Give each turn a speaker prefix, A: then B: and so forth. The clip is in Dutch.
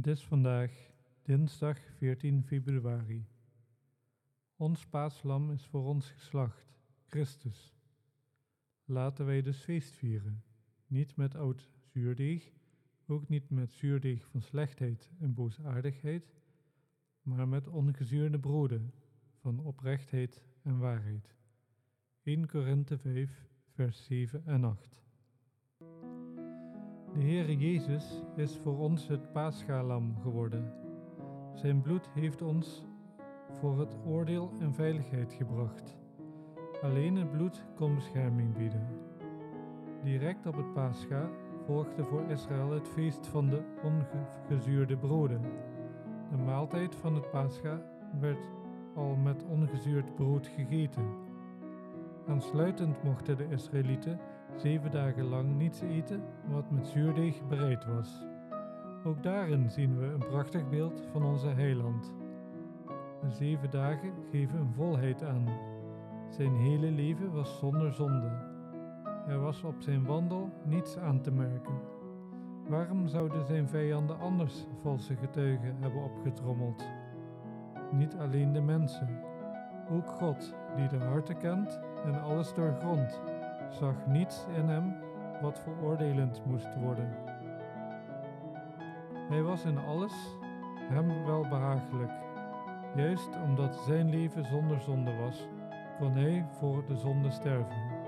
A: Het is vandaag dinsdag 14 februari. Ons paaslam is voor ons geslacht, Christus. Laten wij dus feest vieren, niet met oud zuurdeeg, ook niet met zuurdeeg van slechtheid en boosaardigheid, maar met ongezuurde broden van oprechtheid en waarheid. 1 Korinthe 5, vers 7 en 8. De Heere Jezus is voor ons het paaschalam geworden. Zijn bloed heeft ons voor het oordeel en veiligheid gebracht. Alleen het bloed kon bescherming bieden. Direct op het paascha volgde voor Israël het feest van de ongezuurde broden. De maaltijd van het paascha werd al met ongezuurd brood gegeten. Aansluitend mochten de Israëlieten zeven dagen lang niets eten wat met zuurdeeg bereid was. Ook daarin zien we een prachtig beeld van onze heiland. De zeven dagen geven een volheid aan. Zijn hele leven was zonder zonde. Er was op zijn wandel niets aan te merken. Waarom zouden zijn vijanden anders valse getuigen hebben opgetrommeld? Niet alleen de mensen, ook God, die de harten kent en alles doorgrondt, zag niets in hem wat veroordelend moest worden. Hij was in alles hem wel behagelijk. Juist omdat zijn leven zonder zonde was, kon hij voor de zonde sterven.